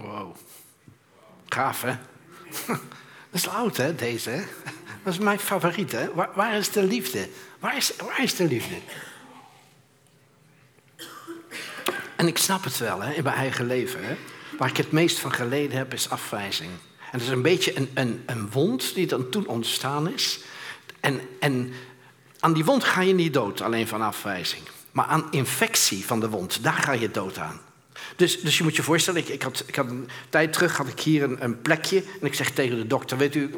Wow. Gaaf, hè? Dat is oud, hè, deze? Dat is mijn favoriet, hè? Waar, is de liefde? Waar is, waar is de liefde? En ik snap het wel, hè, in mijn eigen leven. Hè? Waar ik het meest van geleden heb, is afwijzing. En dat is een beetje een, een, een wond die dan toen ontstaan is. En, en aan die wond ga je niet dood, alleen van afwijzing. Maar aan infectie van de wond, daar ga je dood aan. Dus, dus je moet je voorstellen, ik, ik, had, ik had een tijd terug had ik hier een, een, plekje. En ik zeg tegen de dokter, weet u,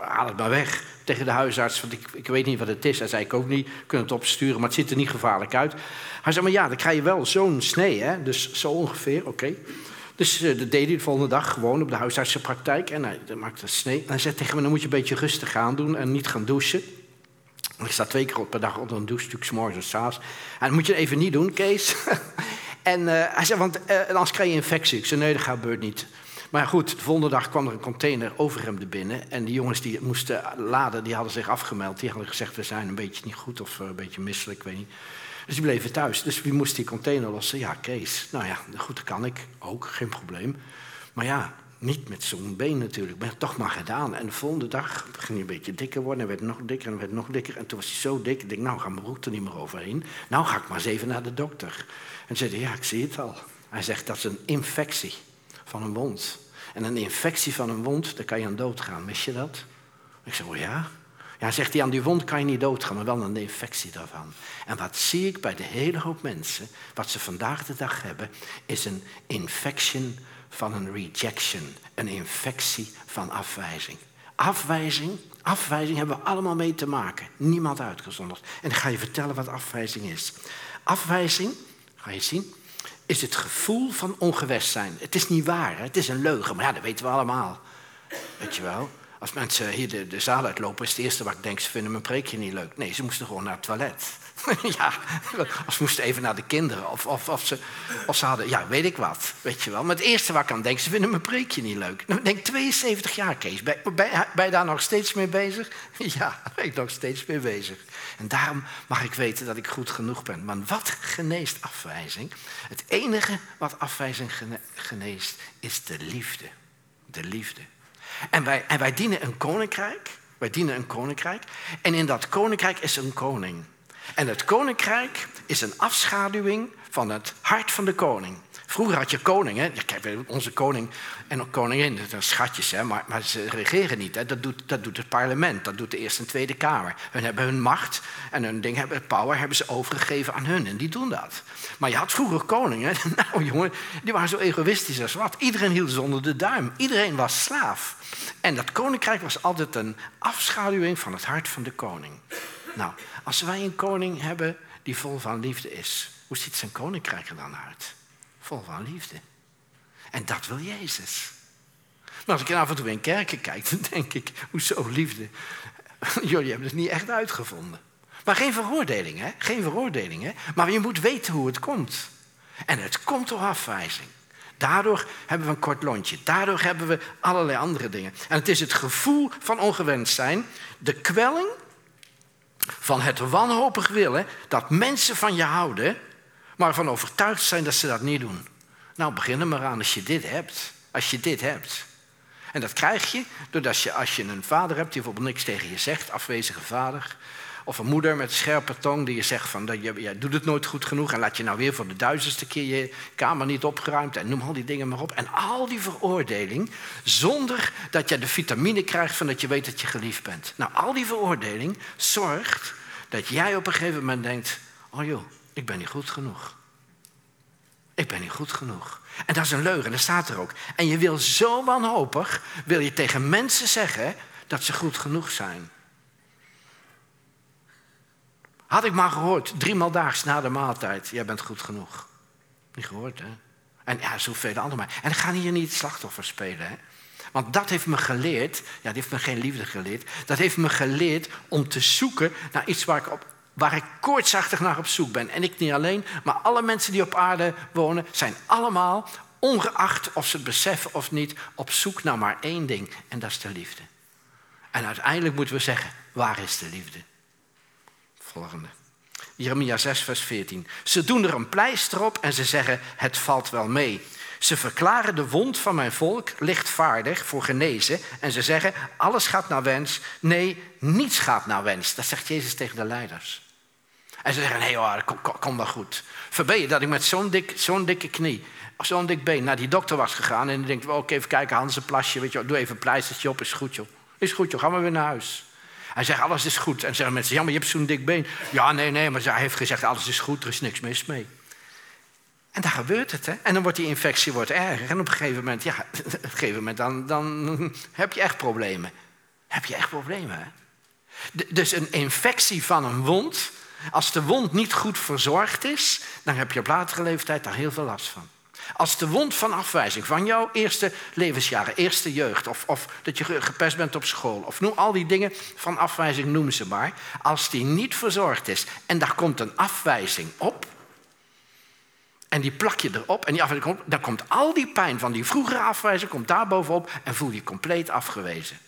haal het maar weg. Tegen de huisarts, want ik, ik weet niet wat het is. Hij zei, ik ook niet, kunnen het opsturen, maar het ziet er niet gevaarlijk uit. Hij zei, maar ja, dan krijg je wel zo'n snee, hè? dus zo ongeveer, oké. Dus uh, dat deed hij de volgende dag gewoon op de huisartsenpraktijk. En hij maakte een snee. En hij zei tegen me, dan moet je een beetje rustig aan doen en niet gaan douchen. Ik sta twee keer per dag onder een douche, natuurlijk s'morgens en s'avonds. En dat moet je even niet doen, Kees. en uh, hij zei, want uh, anders krijg je infectie. Ik zei, nee, dat gebeurt niet. Maar goed, de volgende dag kwam er een container overhemden binnen. En die jongens die moesten laden, die hadden zich afgemeld. Die hadden gezegd, we zijn een beetje niet goed of een beetje misselijk, ik weet niet. Dus die bleven thuis. Dus wie moest die container lossen? Ja, Kees. Nou ja, goed, dat kan ik ook, geen probleem. Maar ja, niet met zo'n been natuurlijk. Maar toch maar gedaan. En de volgende dag ging hij een beetje dikker worden. En werd nog dikker en werd nog dikker. En toen was hij zo dik. Ik denk, nou ga mijn route niet meer overheen. Nou ga ik maar eens even naar de dokter. En zei ja, ik zie het al. Hij zegt, dat is een infectie van een wond. En een infectie van een wond, daar kan je aan doodgaan. Mis je dat? Ik zei, oh ja? Ja, zegt hij, aan die wond kan je niet doodgaan, maar wel aan de infectie daarvan. En wat zie ik bij de hele hoop mensen, wat ze vandaag de dag hebben, is een infection van een rejection, een infectie van afwijzing. Afwijzing, afwijzing hebben we allemaal mee te maken. Niemand uitgezonderd. En ik ga je vertellen wat afwijzing is. Afwijzing, ga je zien, is het gevoel van ongewest zijn. Het is niet waar, het is een leugen, maar ja, dat weten we allemaal. Weet je wel? Als mensen hier de, de zaal uitlopen, is het eerste wat ik denk, ze vinden mijn preekje niet leuk. Nee, ze moesten gewoon naar het toilet. ja, of ze moesten even naar de kinderen. Of, of, of, ze, of ze hadden, ja, weet ik wat. Weet je wel. Maar het eerste waar ik aan denk, ze vinden mijn preekje niet leuk. Nou, ik denk 72 jaar, Kees. Ben, ben, ben je daar nog steeds mee bezig? Ja, ben ik nog steeds mee bezig. En daarom mag ik weten dat ik goed genoeg ben. Maar wat geneest afwijzing? Het enige wat afwijzing geneest, is de liefde. De liefde. En wij, en wij dienen een koninkrijk. Wij dienen een koninkrijk. En in dat koninkrijk is een koning. En het koninkrijk is een afschaduwing van het hart van de koning. Vroeger had je koningen, onze koning en koningin, dat zijn schatjes, hè, maar, maar ze regeren niet. Hè. Dat, doet, dat doet het parlement, dat doet de Eerste en Tweede Kamer. Hun hebben hun macht en hun ding hebben, power hebben ze overgegeven aan hun en die doen dat. Maar je had vroeger koningen, nou jongen, die waren zo egoïstisch als wat. Iedereen hield ze onder de duim, iedereen was slaaf. En dat koninkrijk was altijd een afschaduwing van het hart van de koning. Nou, als wij een koning hebben die vol van liefde is, hoe ziet zijn koninkrijk er dan uit? Vol van liefde. En dat wil Jezus. Maar als ik af en toe in kerken kijk, dan denk ik, hoezo liefde? Jullie hebben het niet echt uitgevonden. Maar geen veroordeling, hè? Geen veroordeling, hè? Maar je moet weten hoe het komt. En het komt door afwijzing. Daardoor hebben we een kort lontje. Daardoor hebben we allerlei andere dingen. En het is het gevoel van ongewenst zijn, de kwelling van het wanhopig willen dat mensen van je houden, maar van overtuigd zijn dat ze dat niet doen. Nou, begin er maar aan als je dit hebt. Als je dit hebt. En dat krijg je doordat je, als je een vader hebt die bijvoorbeeld niks tegen je zegt, afwezige vader, of een moeder met een scherpe tong die je zegt van je, doet het nooit goed genoeg en laat je nou weer voor de duizendste keer je kamer niet opgeruimd en noem al die dingen maar op. En al die veroordeling zonder dat je de vitamine krijgt van dat je weet dat je geliefd bent. Nou, al die veroordeling zorgt dat jij op een gegeven moment denkt, oh joh, ik ben niet goed genoeg. Ik ben niet goed genoeg. En dat is een leugen, dat staat er ook. En je wil zo wanhopig, wil je tegen mensen zeggen dat ze goed genoeg zijn. Had ik maar gehoord, driemaal daags na de maaltijd, jij bent goed genoeg. Niet gehoord, hè? En ja, zoveel andere En ik ga hier niet slachtoffer spelen, hè? Want dat heeft me geleerd, ja, dat heeft me geen liefde geleerd. Dat heeft me geleerd om te zoeken naar iets waar ik, op, waar ik koortsachtig naar op zoek ben. En ik niet alleen, maar alle mensen die op aarde wonen, zijn allemaal, ongeacht of ze het beseffen of niet, op zoek naar maar één ding. En dat is de liefde. En uiteindelijk moeten we zeggen, waar is de liefde? Jeremia 6, vers 14. Ze doen er een pleister op en ze zeggen: Het valt wel mee. Ze verklaren de wond van mijn volk lichtvaardig voor genezen. En ze zeggen, alles gaat naar wens. Nee, niets gaat naar wens. Dat zegt Jezus tegen de leiders. En ze zeggen, nee hoor, kom, kom, wel goed. Verbeet je dat ik met zo'n dik, zo'n dikke knie, zo'n dik been naar die dokter was gegaan. En dan denkt, oké, even kijken, Hans een plasje, doe even een pleistertje op, is goed joh. Is goed joh, gaan we weer naar huis. Hij zegt, alles is goed. En zeggen mensen, ja, maar je hebt zo'n dik been. Ja, nee, nee, maar hij heeft gezegd, alles is goed, er is niks mis mee. En dan gebeurt het, hè. En dan wordt die infectie wordt erger. En op een gegeven moment, ja, op een gegeven moment dan, dan heb je echt problemen. Heb je echt problemen, hè. Dus een infectie van een wond, als de wond niet goed verzorgd is, dan heb je op latere leeftijd daar heel veel last van. Als de wond van afwijzing van jouw eerste levensjaren, eerste jeugd, of, of dat je gepest bent op school, of noem al die dingen van afwijzing, noem ze maar. Als die niet verzorgd is en daar komt een afwijzing op, en die plak je erop en die afwijzing komt, dan komt al die pijn van die vroegere afwijzing komt daar bovenop en voel je compleet afgewezen.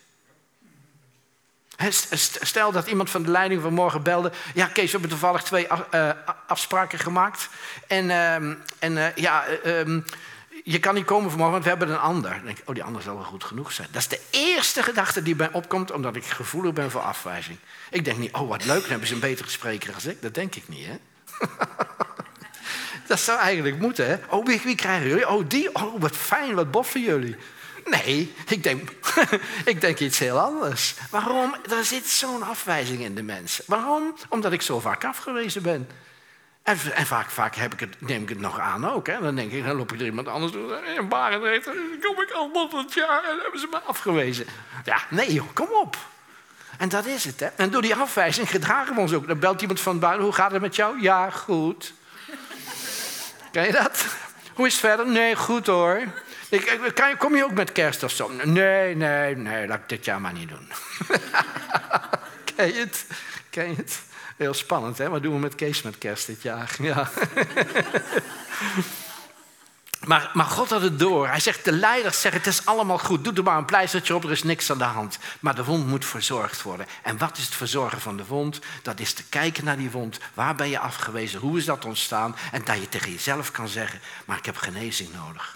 Stel dat iemand van de leiding vanmorgen belde. Ja, Kees, we hebben toevallig twee eh, afspraken gemaakt. En, ehm, en eh, ja, ehm, je kan niet komen vanmorgen, want we hebben een ander. Dan denk ik, oh, die ander zal wel goed genoeg zijn. Dat is de eerste gedachte die bij opkomt, omdat ik gevoelig ben voor afwijzing. Ik denk niet, oh, wat leuk, dan hebben ze een betere spreker als ik. Dat denk ik niet, hè? dat zou eigenlijk moeten, hè? Oh, wie, wie krijgen jullie? Oh, die? Oh, wat fijn, wat boffen jullie. Nee, ik denk, ik denk iets heel anders. Waarom? Er zit zo'n afwijzing in de mensen. Waarom? Omdat ik zo vaak afgewezen ben. En, en vaak, vaak heb ik het, neem ik het nog aan ook. Hè. Dan denk ik, dan loop ik er iemand anders door. In Barendrecht, dan kom ik al het jaar en hebben ze me afgewezen. Ja, nee kom op. En dat is het. Hè. En door die afwijzing gedragen we ons ook. Dan belt iemand van buiten, hoe gaat het met jou? Ja, goed. Ken je dat? Hoe is het verder? Nee, goed hoor. Ik, kan, kom je ook met kerst of zo? Nee, nee, nee, laat ik dit jaar maar niet doen. Ken je het? Ken je het? Heel spannend, hè? Wat doen we met Kees met kerst dit jaar? Ja. Maar, maar, God had het door. Hij zegt, de leiders zeggen, het is allemaal goed. Doe er maar een pleistertje op, er is niks aan de hand. Maar de wond moet verzorgd worden. En wat is het verzorgen van de wond? Dat is te kijken naar die wond. Waar ben je afgewezen? Hoe is dat ontstaan? En dat je tegen jezelf kan zeggen, maar ik heb genezing nodig.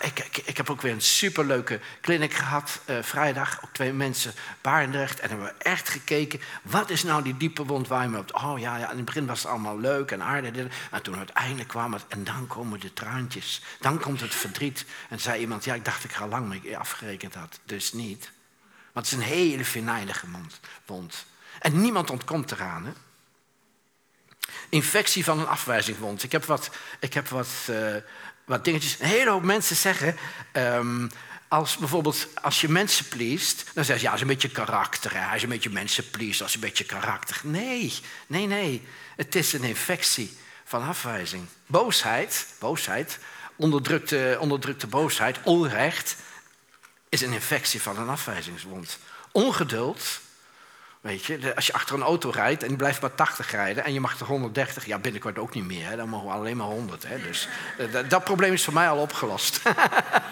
Ik, ik, ik, heb ook weer een superleuke clinic gehad uh, vrijdag. Ook twee mensen, Barendrecht. En hebben we echt gekeken, wat is nou die diepe wond waar je me op... Oh ja, ja, in het begin was het allemaal leuk en aardig. Maar toen uiteindelijk kwam het, en dan komen de traantjes. Dan komt het verdriet. En zei iemand, ja, ik dacht ik ga lang mee afgerekend had. Dus niet. Want het is een hele venijnige wond. En niemand ontkomt eraan, hè? Infectie van een afwijzingwond. Ik heb wat, ik heb wat uh, wat dingetjes. Een hele hoop mensen zeggen. Um, als bijvoorbeeld als je mensen pleest, dan zeggen ze ja, is een beetje karakter. Hè? Hij is een beetje mensen pleest, dat een beetje karakter. Nee, nee, nee. Het is een infectie van afwijzing. Boosheid, boosheid, onderdrukte, onderdrukte boosheid, onrecht, is een infectie van een afwijzingswond. Ongeduld Je, als je achter een auto rijdt en die blijft maar 80 rijden en je mag er 130, ja, binnenkort ook niet meer. Hè, dan mogen we alleen maar 100. Hè, dus eh, dat, probleem is voor mij al opgelost.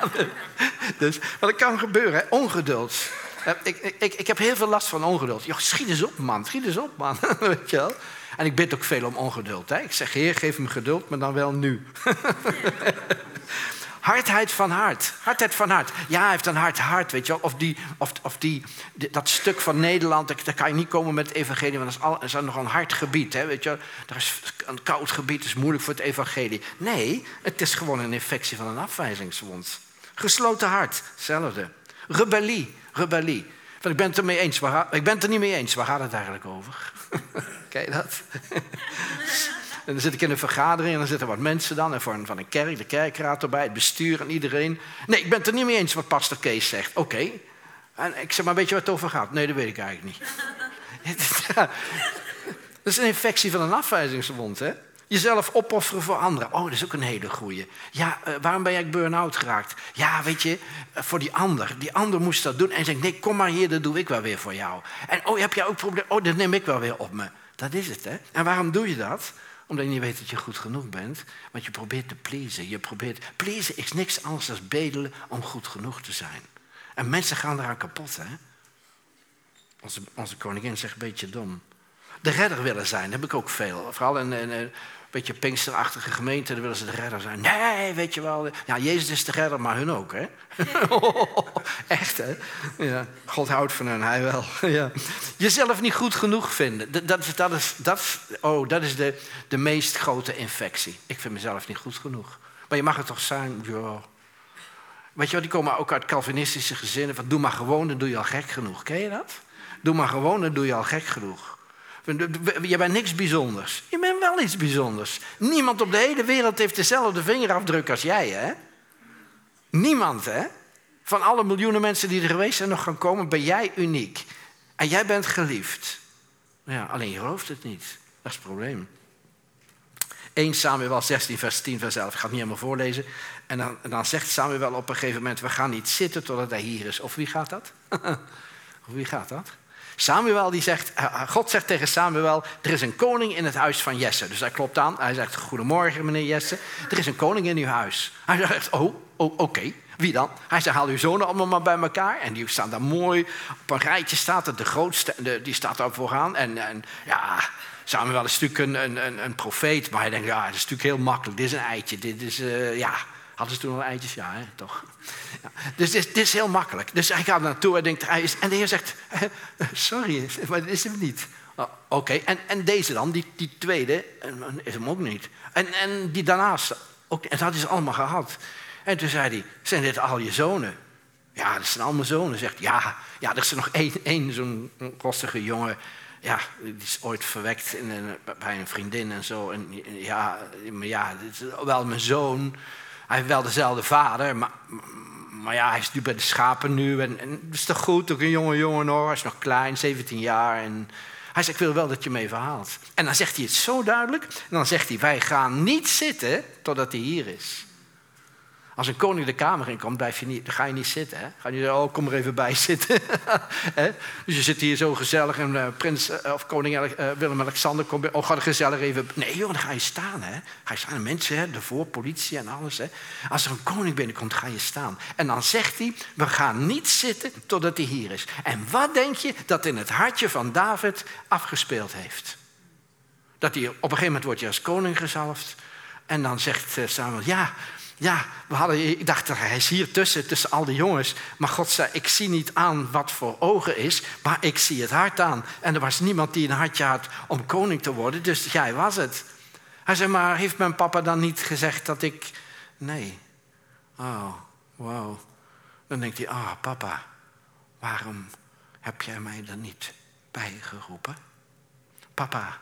dus wat kan gebeuren, ongeduld. Eh, ik, ik, ik heb heel veel last van ongeduld. Joh, schiet eens op, man, schiet eens op, man. Weet je wel? En ik bid ook veel om ongeduld. Hè. Ik zeg, Heer, geef me geduld, maar dan wel nu. Hardheid van hart. Hardheid van hart. Ja, hij heeft een hard hart, weet je. Of, die, of, of die, dat stuk van Nederland, daar kan je niet komen met het evangelie... want dat is, al, is nog een hard gebied, hè, weet je. Dat is een koud gebied, is moeilijk voor het evangelie. Nee, het is gewoon een infectie van een afwijzingswond. Gesloten hart, hetzelfde. Rebellie, rebellie. ik ben het er mee eens. Waar, ik ben er niet mee eens. Waar gaat het eigenlijk over? Je dat? En dan zit ik in een vergadering en dan zitten wat mensen dan. En van een kerk, de kerkraad erbij, het bestuur en iedereen. Nee, ik ben het er niet mee eens wat pastor Kees zegt. Oké. En ik zeg maar, weet je waar het over gaat? Nee, dat weet ik eigenlijk niet. dat is een infectie van een afwijzingswond, hè? Jezelf opofferen voor anderen. Oh, dat is ook een hele goeie. Ja, uh, waarom ben jij burn-out geraakt? Ja, weet je, uh, voor die ander. Die ander moest dat doen. En zegt, nee, kom maar hier, dat doe ik wel weer voor jou. En oh, heb jij ook problemen? Oh, dat neem ik wel weer op me. Dat is het, hè? En waarom doe je dat? Omdat je niet weet dat je goed genoeg bent. Want je probeert te pleasen. Je probeert... Pleasen is niks anders dan bedelen om goed genoeg te zijn. En mensen gaan eraan kapot, hè? Onze, onze koningin zegt een beetje dom. De redder willen zijn, heb ik ook veel. Vooral in, beetje Pinksterachtige gemeente, dan willen ze de redder zijn. Nee, weet je wel. Ja, Jezus is de redder, maar hun ook, hè? Echt, hè? Ja, God houdt van hen, hij wel. ja. Jezelf niet goed genoeg vinden. Dat, dat, dat is, dat, oh, dat is de, de meest grote infectie. Ik vind mezelf niet goed genoeg. Maar je mag het toch zijn? Ja. Weet je wel, die komen ook uit Calvinistische gezinnen. Van doe maar gewoon, dan doe je al gek genoeg. Ken je dat? Doe maar gewoon, dan doe je al gek genoeg. Je bent niks bijzonders. Je bent wel iets bijzonders. Niemand op de hele wereld heeft dezelfde vingerafdruk als jij, hè? Niemand, hè? Van alle miljoenen mensen die er geweest zijn nog gaan komen, ben jij uniek. En jij bent geliefd. Ja, alleen je gelooft het niet. Dat is het probleem. 1 Samuel 16, vers 10, vers 11. Ik ga het niet helemaal voorlezen. En dan, en dan zegt Samuel op een gegeven moment: We gaan niet zitten totdat hij hier is. Of wie gaat dat? of wie gaat dat? Samuel die zegt, eh, eh, God zegt tegen Samuel, er is een koning in het huis van Jesse. Dus hij klopt aan, hij zegt, goedemorgen meneer Jesse, er is een koning in uw huis. Hij zegt, oh, oh oké, wie dan? Hij zegt, haal uw zonen allemaal maar bij elkaar. En die staan daar mooi, op een rijtje staat het, de grootste, die staat daar vooraan. En, en ja, Samuel is natuurlijk een, een, een, profeet, maar hij denkt, ja, dat is natuurlijk heel makkelijk, dit is een eitje, dit is, uh, ja... Hadden ze toen al eitjes? Ja, hè? toch? Ja. Dus dit, is heel makkelijk. Dus hij gaat naartoe en denkt, hij is, en de heer zegt, sorry, maar dit is hem niet. Oh, oké, en, en deze dan, die, die tweede, is hem ook niet. En, en die daarnaast, ook, en dat is allemaal gehad. En toen zei hij, zijn dit al je zonen? Ja, dat zijn allemaal zonen. Zegt ja, ja, er is er nog één, één zo'n rostige jongen. Ja, die is ooit verwekt in bij een vriendin en zo. En ja, maar ja, dit is wel mijn zoon. Hij heeft wel dezelfde vader, maar, maar ja, hij is nu bij de schapen nu. En, dat is toch goed, ook een jonge jongen hoor. Hij is nog klein, 17 jaar. En hij zegt, ik wil wel dat je me even haalt. En dan zegt hij het zo duidelijk. En dan zegt hij, wij gaan niet zitten totdat hij hier is. Als een koning de kamer in komt, blijf je niet, dan ga je niet zitten. Hè? Ga je niet oh, kom er even bij zitten. dus je zit hier zo gezellig en uh, prins uh, of koning uh, Willem-Alexander komt. Oh, ga er gezellig even... Nee joh, dan ga je staan. Hè? Ga je staan. Mensen, hè? ervoor, politie en alles. Hè? Als er een koning binnenkomt, ga je staan. En dan zegt hij, we gaan niet zitten totdat hij hier is. En wat denk je dat in het hartje van David afgespeeld heeft? Dat hij op een gegeven moment wordt je als koning gezalfd. En dan zegt Samuel, ja, ja, we hadden, ik dacht, hij is hier tussen, tussen al die jongens. Maar God zei, ik zie niet aan wat voor ogen is, maar ik zie het hart aan. En er was niemand die een hartje had om koning te worden, dus jij was het. Hij zei, maar heeft mijn papa dan niet gezegd dat ik... Nee. Oh, wow. Dan denkt hij, ah, oh, papa, waarom heb jij mij er niet bij geroepen? Papa,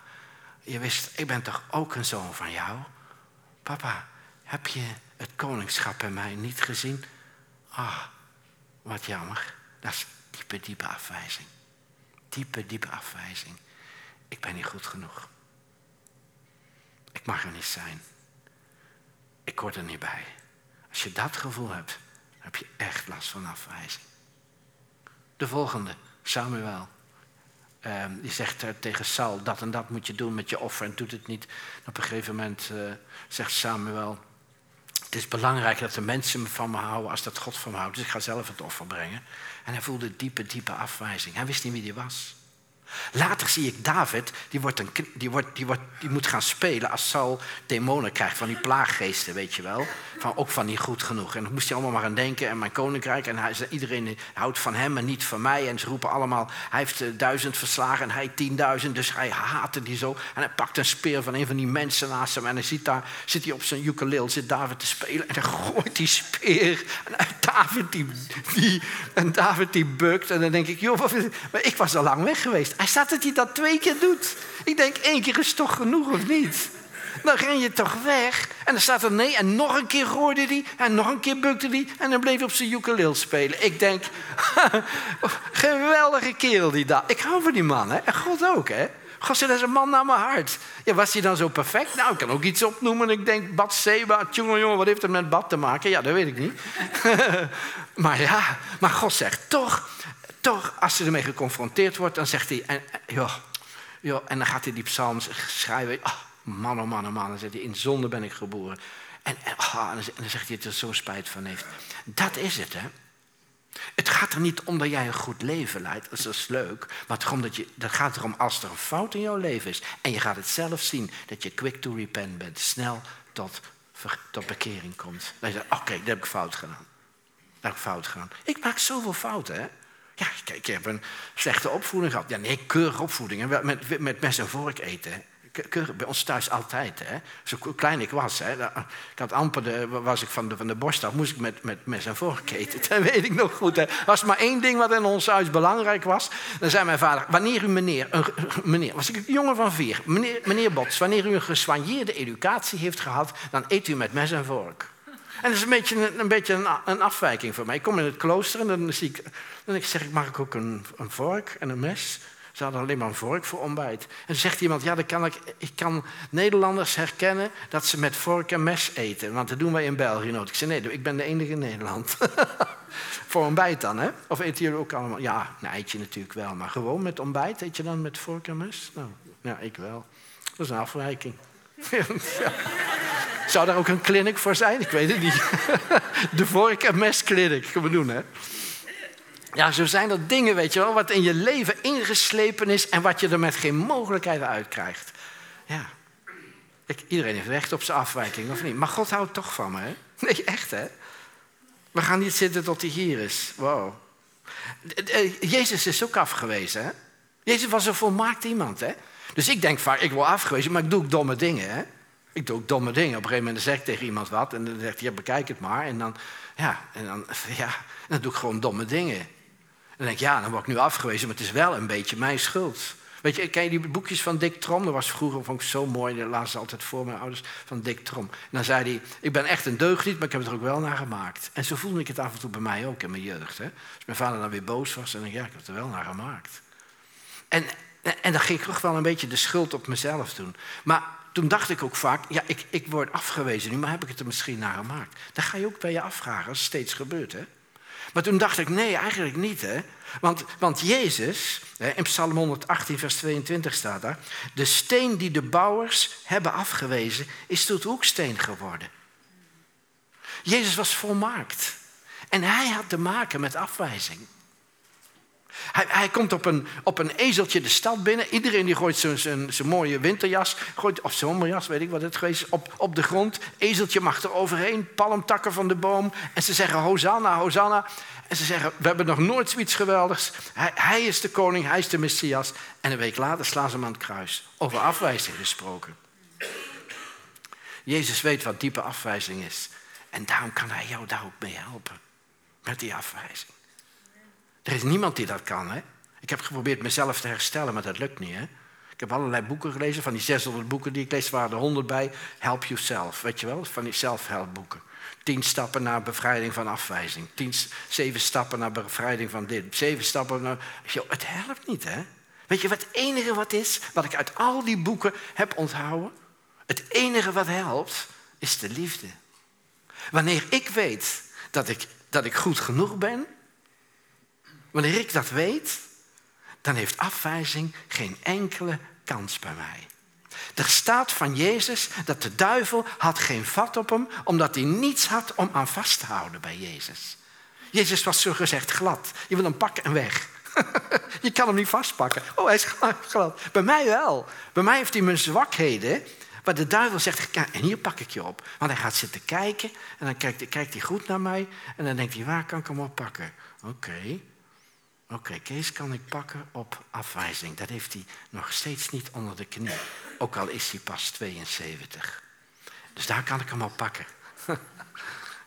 je wist, ik ben toch ook een zoon van jou? Papa, heb je het koningschap bij mij niet gezien? Ah, wat jammer. Dat is diepe, diepe afwijzing. Diepe, diepe afwijzing. Ik ben niet goed genoeg. Ik mag er niet zijn. Ik hoor er niet bij. Als je dat gevoel hebt, heb je echt last van afwijzing. De volgende, Samuel. Um, die zegt tegen Saul, dat en dat moet je doen met je offer en doet het niet. Op een gegeven moment uh, zegt Samuel, het is belangrijk dat de mensen van me houden als dat God van me houdt. Dus ik ga zelf het offer brengen. En hij voelde diepe, diepe afwijzing. Hij wist niet wie hij was. Later zie ik David, die, wordt een, die, wordt, die, wordt, die moet gaan spelen als Saul demonen krijgt. Van die plaaggeesten, weet je wel. Van, ook van niet goed genoeg. En dan moest hij allemaal maar aan denken. En mijn koninkrijk. En hij, iedereen houdt van hem en niet van mij. En ze roepen allemaal, hij heeft uh, duizend verslagen en hij tienduizend. Dus hij haatte die zo. En hij pakt een speer van een van die mensen naast hem. En hij ziet daar, zit hij op zijn ukulele, zit David te spelen. En dan gooit die speer. En David die, die, en David die bukt. En dan denk ik, joh, maar ik was al lang weg geweest. Hij staat dat hij dat twee keer doet. Ik denk, één keer is toch genoeg of niet? Dan ren je toch weg. En dan staat er nee. En nog een keer gooide hij. En nog een keer bukte hij. En dan bleef hij op zijn ukulele spelen. Ik denk, geweldige kerel die daar. Ik hou van die man. Hè? En God ook, hè. God dat is een man naar mijn hart. Ja, was hij dan zo perfect? Nou, ik kan ook iets opnoemen. Ik denk, Bad Seba, jongen, jongen, wat heeft het met bad te maken? Ja, dat weet ik niet. maar ja, maar God zegt toch, toch, als ze ermee geconfronteerd wordt, dan zegt hij, en, joh, joh, en dan gaat hij die psalm schrijven. Oh, man, oh man, oh man. Dan zegt hij, in zonde ben ik geboren. En, en, oh, dan zegt hij dat hij er zo'n spijt van heeft. Dat is het, hè. Het gaat er niet om dat jij een goed leven leidt, dat is leuk. Maar het, dat je, dat gaat erom als er een fout in jouw leven is en je gaat het zelf zien, dat je quick to repent bent, snel tot, tot bekering komt. Dan je zegt, oké, dat heb ik fout gedaan. Dat heb ik fout gedaan. Ik maak zoveel fouten, hè. Ja, kijk, ik heb een slechte opvoeding gehad. Ja, nee, keurige opvoeding. Met, met mes en vork eten bij ons thuis altijd. Hè. Zo klein ik was. Hè. Ik had amper was ik van de, van de borst af, moest ik met, met mes en vork eten. Dat weet ik nog goed. Er was maar één ding wat in ons huis belangrijk was. Dan zei mijn vader, wanneer u meneer, een, meneer was ik een jongen van vier. Meneer, meneer Bots, wanneer u een geswanjeerde educatie heeft gehad, dan eet u met mes en vork. En dat is een beetje, een, een beetje een, een, afwijking voor mij. Ik kom in het klooster en dan, zie ik, dan zeg ik, mag ik ook een, een vork en een mes? Ze hadden alleen maar een vork voor ontbijt. En dan zegt iemand, ja, dan kan ik, ik kan Nederlanders herkennen dat ze met vork en mes eten. Want dat doen wij in België nooit. Ik zei, nee, ik ben de enige in Nederland. voor ontbijt dan, hè? Of eten jullie ook allemaal? Ja, nou, eet je natuurlijk wel. Maar gewoon met ontbijt, eet je dan met vork en mes? Nou, ja, ik wel. Dat is een afwijking. ja. Zou daar ook een clinic voor zijn? Ik weet het niet. de vork en mes clinic, kunnen we doen, hè? Ja, zo zijn er dingen, weet je wel, wat in je leven ingeslepen is en wat je er met geen mogelijkheid uit krijgt. Ja. Ik, iedereen heeft recht op zijn afwijking, of niet? Maar God houdt toch van me, hè? Nee, echt, hè? We gaan niet zitten tot hij hier is. Wow. Jezus is ook afgewezen, hè? Jezus was een volmaakt iemand, hè? Dus ik denk vaak, ik word afgewezen, maar ik doe ook domme dingen, hè? Ik doe ook domme dingen. Op een gegeven moment zeg ik tegen iemand wat en dan zegt hij, ja, bekijk het maar. En dan, ja, en dan, ja, dan doe ik gewoon domme dingen dan denk ik, ja, dan word ik nu afgewezen, maar het is wel een beetje mijn schuld. Weet je, ken je die boekjes van Dick Trom? Dat was vroeger, vond ik zo mooi, dat las ze altijd voor mijn ouders, van Dick Trom. En dan zei hij, ik ben echt een deugniet, maar ik heb het er ook wel naar gemaakt. En zo voelde ik het af en toe bij mij ook in mijn jeugd. Hè? Als mijn vader dan weer boos was, dan denk ik, ja, ik heb het er wel naar gemaakt. En, en dan ging ik toch wel een beetje de schuld op mezelf doen. Maar toen dacht ik ook vaak, ja, ik, ik word afgewezen nu, maar heb ik het er misschien naar gemaakt? Dan ga je ook bij je afvragen, als het steeds gebeurt, hè? Maar toen dacht ik, nee, eigenlijk niet. Hè? Want, want Jezus, in Psalm 118, vers 22 staat daar... de steen die de bouwers hebben afgewezen, is tot hoeksteen geworden. Jezus was volmaakt. En hij had te maken met afwijzing. Hij, hij, komt op een, op een ezeltje de stad binnen. Iedereen die gooit zijn mooie winterjas, gooit, of zomerjas, weet ik wat het geweest is, op, op de grond. Ezeltje mag er overheen, palmtakken van de boom. En ze zeggen Hosanna, Hosanna. En ze zeggen, we hebben nog nooit zoiets geweldigs. Hij, hij is de koning, hij is de Messias. En een week later slaan ze hem aan het kruis. Over afwijzing gesproken. Jezus weet wat diepe afwijzing is. En daarom kan hij jou daar ook mee helpen. Met die afwijzing. Er is niemand die dat kan. Hè? Ik heb geprobeerd mezelf te herstellen, maar dat lukt niet. Hè? Ik heb allerlei boeken gelezen. Van die 600 boeken die ik lees, waren er 100 bij. Help yourself, weet je wel? Van die zelfhelpboeken. Tien stappen naar bevrijding van afwijzing. Tien, zeven stappen naar bevrijding van dit. Zeven stappen naar... Yo, het helpt niet, hè? Weet je wat het enige wat is, wat ik uit al die boeken heb onthouden? Het enige wat helpt, is de liefde. Wanneer ik weet dat ik, dat ik goed genoeg ben, Wanneer ik dat weet, dan heeft afwijzing geen enkele kans bij mij. Er staat van Jezus dat de duivel had geen vat op hem, omdat hij niets had om aan vast te houden bij Jezus. Jezus was zo gezegd glad. Je wil hem pakken en weg. je kan hem niet vastpakken. Oh, hij is glad. Bij mij wel. Bij mij heeft hij mijn zwakheden. Waar de duivel zegt, en hier pak ik je op. Want hij gaat zitten kijken en dan kijkt, kijkt hij goed naar mij. En dan denkt hij, waar kan ik hem oppakken? Oké, Oké, Kees kan ik pakken op afwijzing. Dat heeft hij nog steeds niet onder de knie. Ook al is hij pas 72. Dus daar kan ik hem op pakken.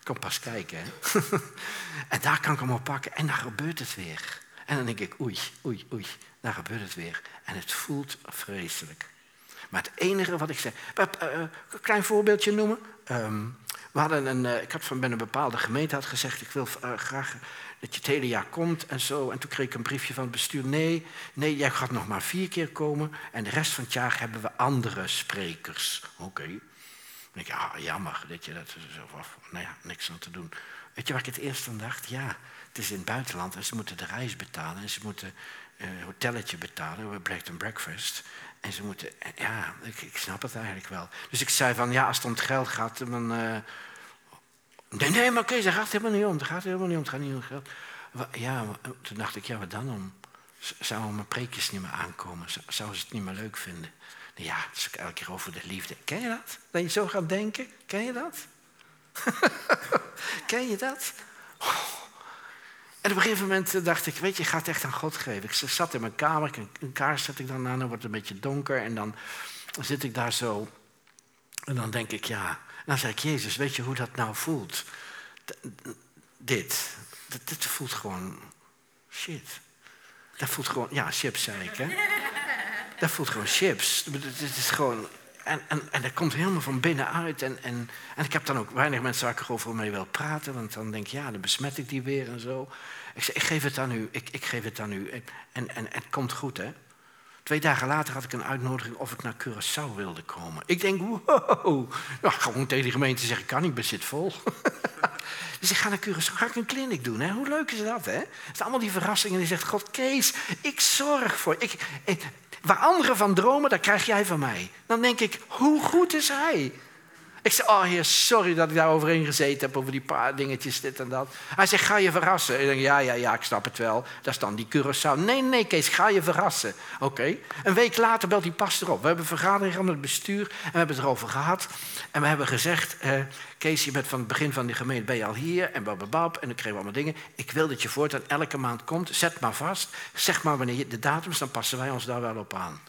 Kom pas kijken, hè. en daar kan ik hem op pakken en dan gebeurt het weer. En dan denk ik, oei, oei, oei, daar gebeurt het weer. En het voelt vreselijk. Maar het enige wat ik zeg... Een klein voorbeeldje noemen. Ehm, we hadden een, uh, ik had van bij een bepaalde gemeente had gezegd... ik wil graag dat je het hele jaar komt en zo. En toen kreeg ik een briefje van het bestuur. Nee, nee, jij gaat nog maar vier keer komen. En de rest van het jaar hebben we andere sprekers. Oké. Denk ik, ja, jammer dat je dat zo... Nou ja, niks aan te doen. Weet je waar ik het eerst aan dacht? Ja, het is in het buitenland en ze moeten de reis betalen. En ze moeten een uh, hotelletje betalen, bread and breakfast. En ze moeten, ja, ik, ik, snap het eigenlijk wel. Dus ik zei van, ja, als het om het geld gaat, dan... Uh, Nee, nee, maar Kees, daar gaat helemaal niet om. Daar gaat helemaal niet om. Het gaat niet om geld. ja, toen dacht ik, ja, wat dan om? Zouden mijn preekjes niet meer aankomen? Zouden ze het niet meer leuk vinden? Nou ja, het is ook elke keer over de liefde. Ken je dat? Dat je zo gaat denken? Ken je dat? Ken je dat? En op een gegeven moment dacht ik, weet je, ik ga het echt aan God geven. Ik zat in mijn kamer, een kaars zet ik dan aan, dan wordt het een beetje donker. En dan zit ik daar zo. En dan denk ik, ja. Dan zeg ik, Jezus, weet je hoe dat nou voelt? dit. Dit voelt gewoon shit. Dat voelt gewoon, ja, chips zei ik, hè. Dat voelt gewoon chips. Het is gewoon, en, en, en dat komt helemaal van binnenuit. En, en, en ik heb dan ook weinig mensen waar ik erover mee wil praten. Want dan denk ik, ja, dan besmet ik die weer en zo. Ik zeg, ik geef het aan u. Ik, ik geef het aan u. En, en, en het komt goed, hè. Twee dagen later had ik een uitnodiging of ik naar Curaçao wilde komen. Ik denk, wow. Ja, gewoon tegen die gemeente zeggen, kan niet, bezit vol. dus ik ga naar Curaçao, ga ik een kliniek doen. Hè? Hoe leuk is dat, hè? Het zijn allemaal die verrassingen. Die zegt, God, Kees, ik zorg voor ik, ik, Waar anderen van dromen, dat krijg jij van mij. Dan denk ik, hoe goed is hij? Ik zeg, oh heer, sorry dat ik daar overheen gezeten heb over die paar dingetjes, dit en dat. Hij zegt, ga je verrassen? Ik denk, ja, ja, ja, ik snap het wel. Dat is dan die Curaçao. Nee, nee, Kees, ga je verrassen. Oké. Een week later belt die pastor op. We hebben een vergadering gehad met het bestuur en we hebben het erover gehad. En we hebben gezegd, eh, Kees, je bent van het begin van die gemeente, ben je al hier? En bababab, en dan kregen we allemaal dingen. Ik wil dat je voortaan elke maand komt. Zet maar vast. Zeg maar wanneer je de datums, dan passen wij ons daar wel op aan.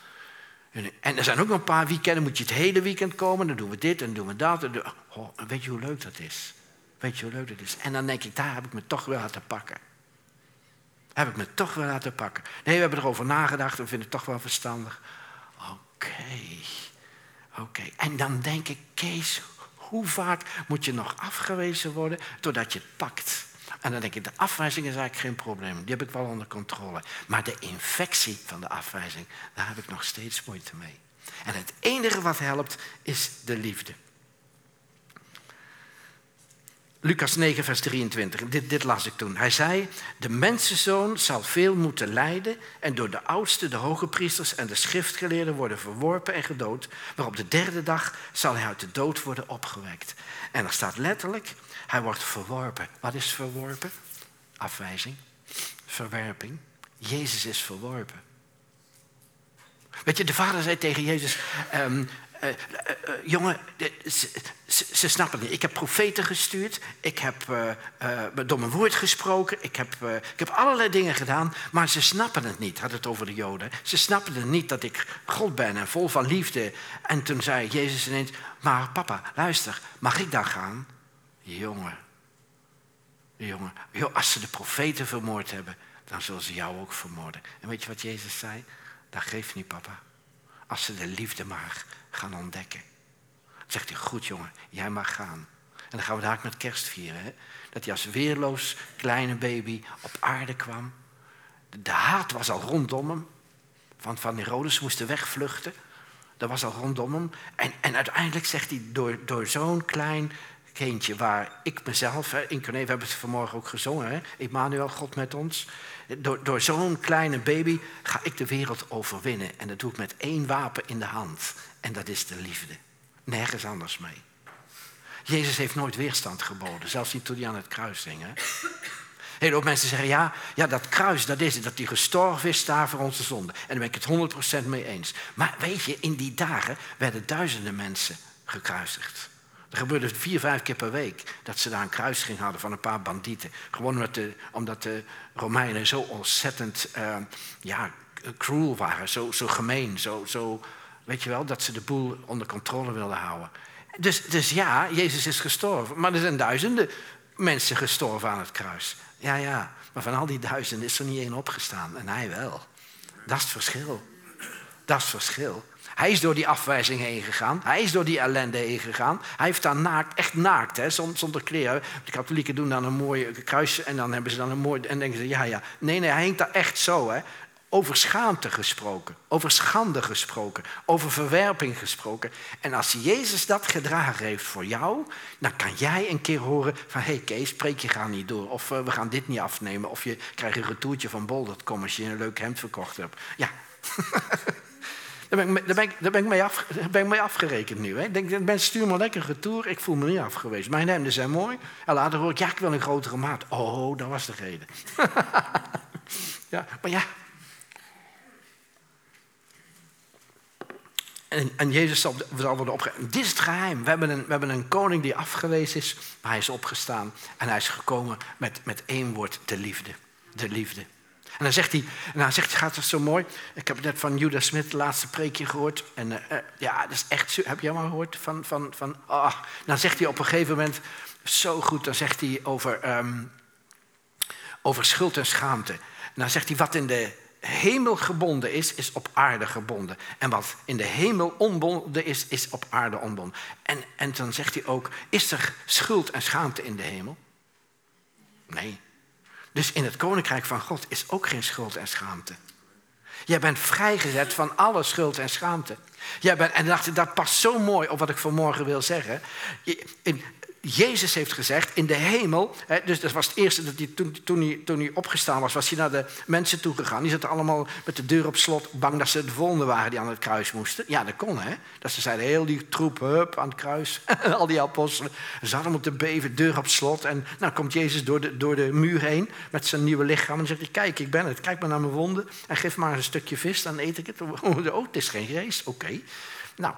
En er zijn ook nog een paar weekenden, moet je het hele weekend komen, dan doen we dit en doen we dat. En oh, weet je hoe leuk dat is? Weet je hoe leuk dat is? En dan denk ik, daar heb ik me toch wel laten pakken. Heb ik me toch wel laten pakken. Nee, we hebben erover nagedacht en vinden het toch wel verstandig. Oké, oké. En dan denk ik, Kees, hoe vaak moet je nog afgewezen worden totdat je het pakt? En dan denk ik, de afwijzing is eigenlijk geen probleem. Die heb ik wel onder controle. Maar de infectie van de afwijzing, daar heb ik nog steeds moeite mee. En het enige wat helpt, is de liefde. Lucas 9, vers 23. Dit, dit, las ik toen. Hij zei: De mensenzoon zal veel moeten lijden en door de oudsten, de hoge priesters en de schriftgeleerden worden verworpen en gedood. Maar op de derde dag zal hij uit de dood worden opgewekt. En er staat letterlijk: hij wordt verworpen. Wat is verworpen? Afwijzing, verwerping. Jezus is verworpen. Weet je, de vader zei tegen Jezus: um, uh, uh, Jongen, ze, ze, ze, snappen niet. Ik heb profeten gestuurd. Ik heb door mijn woord gesproken. Ik heb, ik heb allerlei dingen gedaan. Maar ze snappen het niet. Had het over de Joden. Ze snappen het niet dat ik God ben en vol van liefde. En toen zei Jezus ineens: Maar papa, luister, mag ik daar gaan? Jongen, jongen, als ze de profeten vermoord hebben, dan zullen ze jou ook vermoorden. En weet je wat Jezus zei? Dat geeft niet, papa. Als ze de liefde maar gaan ontdekken. Dan zegt hij, goed jongen, jij mag gaan. En dan gaan we daar met kerst vieren. Hè? Dat hij als weerloos kleine baby op aarde kwam. De haat was al rondom hem. Want van Herodes moesten wegvluchten. Dat was al rondom hem. En, en uiteindelijk zegt hij, door, door zo'n klein kindje waar ik mezelf, in Corneve hebben ze vanmorgen ook gezongen, hè? Emmanuel, God met ons. Door, door zo'n kleine baby ga ik de wereld overwinnen. En dat doe ik met één wapen in de hand. En dat is de liefde. Nergens anders mee. Jezus heeft nooit weerstand geboden, zelfs niet toen hij aan het kruis hing. Hè? Heel mensen zeggen, ja, ja, dat kruis, dat is het, dat hij gestorven is daar voor onze zonde. En daar ben ik het 100% mee eens. Maar weet je, in die dagen werden duizenden mensen gekruisigd. Er gebeurde vier, vijf keer per week dat ze daar een kruising hadden van een paar bandieten. Gewoon omdat de, omdat de Romeinen zo ontzettend uh, ja, cruel waren, zo, zo gemeen, zo, zo, weet je wel, dat ze de boel onder controle wilden houden. Dus, dus ja, Jezus is gestorven, maar er zijn duizenden mensen gestorven aan het kruis. Ja, ja, maar van al die duizenden is er niet één opgestaan en hij wel. Dat is het verschil. Dat is het verschil. Hij is door die afwijzing heen gegaan. Hij is door die ellende heen gegaan. Hij heeft daar naakt, echt naakt, hè, zonder kleren. De katholieken doen dan een mooi kruis en dan hebben ze dan een mooi... En denken ze, ja, ja. Nee, nee, hij hinkt daar echt zo, hè. Over schaamte gesproken, over schande gesproken, over verwerping gesproken. En als Jezus dat gedragen heeft voor jou, dan kan jij een keer horen van... hé hey Kees, spreek je gaan niet door. Of uh, we gaan dit niet afnemen. Of je krijgt een retourtje van bol.com als je een leuk hemd verkocht hebt. Ja, Daar ben ik, ben mee, afgerekend nu. Hè. Ik denk, mensen stuur maar lekker retour. Ik voel me niet afgewezen. Mijn hemden zijn mooi. En later hoor ik, ja, ik wil een grotere maat. Oh, dat was de reden. ja, maar ja. En, en Jezus zal, worden opgestaan. Dit is het geheim. We hebben, een, we hebben een koning die afgewezen is, maar hij is opgestaan. En hij is gekomen met, met één woord, de liefde. De liefde. En dan zegt hij, en dan zegt gaat het zo mooi. Ik heb net van Judah Smith het laatste preekje gehoord. En uh, ja, dat is echt, heb jij maar gehoord? Van, van, van, oh. Dan zegt hij op een gegeven moment, zo goed, dan zegt hij over, um, over schuld en schaamte. Dan zegt hij, wat in de hemel gebonden is, is op aarde gebonden. En wat in de hemel onbonden is, is op aarde onbonden. En, en dan zegt hij ook, is er schuld en schaamte in de hemel? Nee. Dus in het koninkrijk van God is ook geen schuld en schaamte. Jij bent vrijgezet van alle schuld en schaamte. Jij bent, en dacht, dat past zo mooi op wat ik vanmorgen wil zeggen. Jezus heeft gezegd, in de hemel, hè, dus dat was het eerste dat hij toen, toen, hij, toen hij opgestaan was, was hij naar de mensen toe gegaan. Die zaten allemaal met de deur op slot, bang dat ze de volgende waren die aan het kruis moesten. Ja, dat kon hè. Dat ze zeiden, heel die troep, hup, aan het kruis. Al die apostelen. Ze hadden moeten beven, deur op slot. En nou komt Jezus door de, door de muur heen met zijn nieuwe lichaam. En zegt kijk, ik ben het. Kijk maar naar mijn wonden. En geef maar een stukje vis, dan eet ik het. Oh, het is geen geest. Oké. Nou,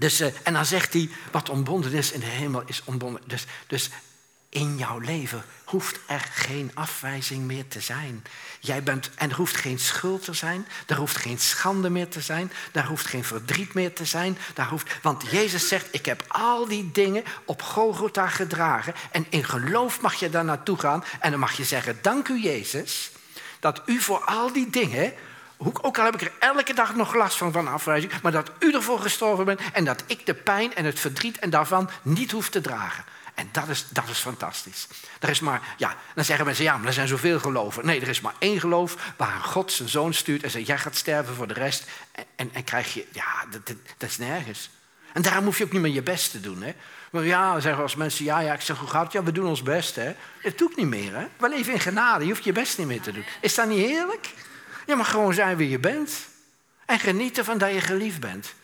dus, uh, en dan zegt hij, wat ontbonden is in de hemel is ontbonden. Dus, dus in jouw leven hoeft er geen afwijzing meer te zijn. Jij bent, en er hoeft geen schuld te zijn, er hoeft geen schande meer te zijn, daar hoeft geen verdriet meer te zijn. Daar hoeft, want Jezus zegt, ik heb al die dingen op Golgotha gedragen en in geloof mag je daar naartoe gaan en dan mag je zeggen, dank u Jezus, dat u voor al die dingen ook al heb ik er elke dag nog last van, van afwijzing, maar dat u ervoor gestorven bent en dat ik de pijn en het verdriet en daarvan niet hoef te dragen. En dat is, dat is fantastisch. Er is maar, ja, dan zeggen mensen, ja, maar er zijn zoveel geloven. Nee, er is maar één geloof waar God zijn zoon stuurt en zegt, jij gaat sterven voor de rest. En, en, krijg je, ja, dat, dat, is nergens. En daarom hoef je ook niet meer je best te doen. Hè? Maar ja, zeggen als mensen, ja, ja, ik zeg, hoe gaat? Ja, we doen ons best. Hè? Dat doe ik niet meer. Hè? We leven in genade, je hoeft je best niet meer te doen. Is dat niet heerlijk? Je mag gewoon zijn wie je bent. En genieten van dat je geliefd bent.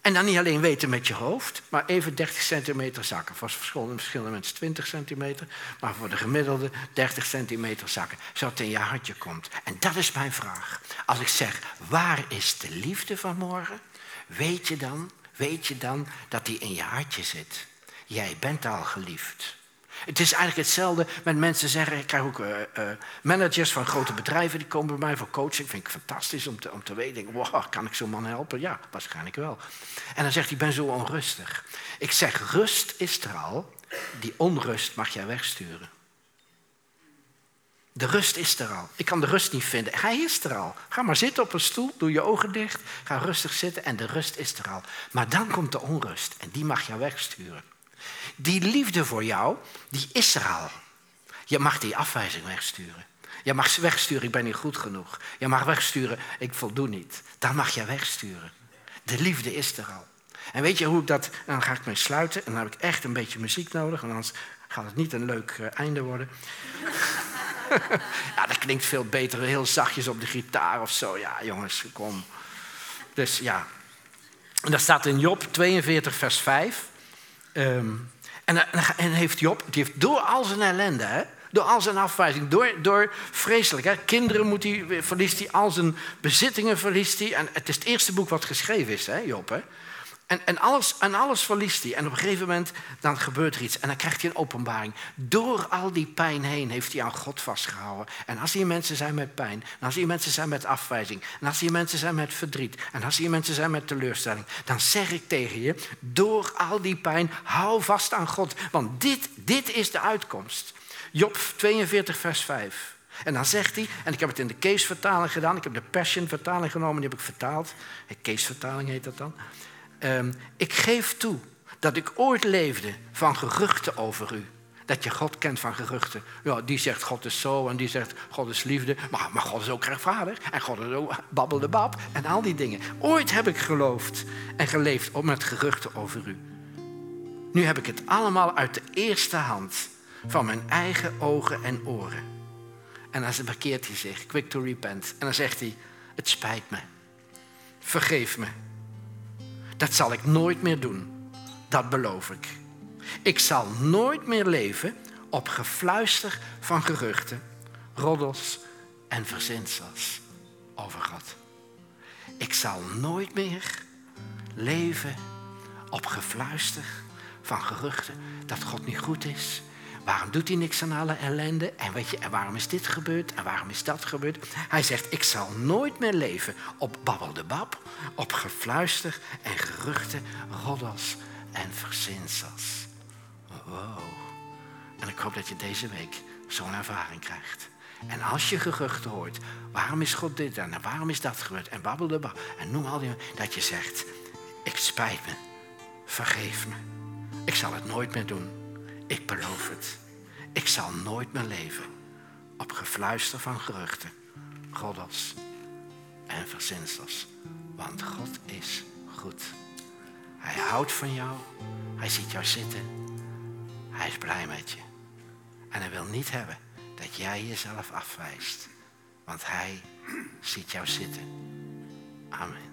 En dan niet alleen weten met je hoofd, maar even 30 centimeter zakken. Voor verschillende, mensen 20 centimeter, maar voor de gemiddelde 30 centimeter zakken. Zodat het in je hartje komt. En dat is mijn vraag. Als ik zeg, waar is de liefde van morgen? Weet je dan, weet je dan dat die in je hartje zit? Jij bent al geliefd. Het is eigenlijk hetzelfde met mensen zeggen. Ik krijg ook uh, uh, managers van grote bedrijven die komen bij mij voor coaching. Vind ik fantastisch om te, om te weten. Wow, kan ik zo'n man helpen? Ja, waarschijnlijk wel. En dan zegt hij: Ik ben zo onrustig. Ik zeg: Rust is er al. Die onrust mag jij wegsturen. De rust is er al. Ik kan de rust niet vinden. Hij is er al. Ga maar zitten op een stoel, doe je ogen dicht, ga rustig zitten en de rust is er al. Maar dan komt de onrust en die mag je wegsturen. Die liefde voor jou, die is er al. Je mag die afwijzing wegsturen. Je mag wegsturen, ik ben niet goed genoeg. Je mag wegsturen, ik voldoen niet. Dat mag je wegsturen. De liefde is er al. En weet je hoe ik dat... dan ga ik mee sluiten en dan heb ik echt een beetje muziek nodig... anders gaat het niet een leuk eh, einde worden. ja, dat klinkt veel beter, heel zachtjes op de gitaar of zo. Ja, jongens, kom. Dus ja. En dat staat in Job 42, vers 5. Um, en, en, heeft Job, die heeft door al zijn ellende, hè, door al zijn afwijzing, door, door vreselijk. Hè, kinderen moet hij, verliest hij, al zijn bezittingen verliest hij. En het is het eerste boek wat geschreven is, hè, Job. Hè. En, en, alles, en alles verliest hij. En op een gegeven moment dan gebeurt er iets. En dan krijgt hij een openbaring. Door al die pijn heen heeft hij aan God vastgehouden. En als hier mensen zijn met pijn. En als hier mensen zijn met afwijzing. En als hier mensen zijn met verdriet. En als hier mensen zijn met teleurstelling. Dan zeg ik tegen je. Door al die pijn. Hou vast aan God. Want dit, dit is de uitkomst. Job 42 vers 5. En dan zegt hij, en ik heb het in de Kees-vertaling gedaan, ik heb de Passion-vertaling genomen, die heb ik vertaald. Kees-vertaling heet dat dan. Um, ik geef toe dat ik ooit leefde van geruchten over u. Dat je God kent van geruchten. Ja, die zegt God is zo en die zegt God is liefde. Maar, maar God is ook rechtvaardig. En God is ook babbelde bab. En al die dingen. Ooit heb ik geloofd en geleefd met geruchten over u. Nu heb ik het allemaal uit de eerste hand van mijn eigen ogen en oren. En dan bekeert hij zich, quick to repent. En dan zegt hij, het spijt me. vergeef me. Dat zal ik nooit meer doen. Dat beloof ik. Ik zal nooit meer leven op gefluister van geruchten, roddels en verzinsels over God. Ik zal nooit meer leven op gefluister van geruchten dat God niet goed is. Waarom doet hij niks aan alle ellende? En weet je, en waarom is dit gebeurd? En waarom is dat gebeurd? Hij zegt, ik zal nooit meer leven op babbel-de-bab, op gefluister en geruchten, roddels en verzinsels. Wow. En ik hoop dat je deze week zo'n ervaring krijgt. En als je geruchten hoort, waarom is God dit en waarom is dat gebeurd? En babbel de bab. En noem al die, dat je zegt, ik spijt me, vergeef me. Ik zal het nooit meer doen. Ik beloof het. Ik zal nooit meer leven op gefluister van geruchten, goddels en verzinsels. Want God is goed. Hij houdt van jou. Hij ziet jou zitten. Hij is blij met je. En hij wil niet hebben dat jij jezelf afwijst. Want hij ziet jou zitten. Amen.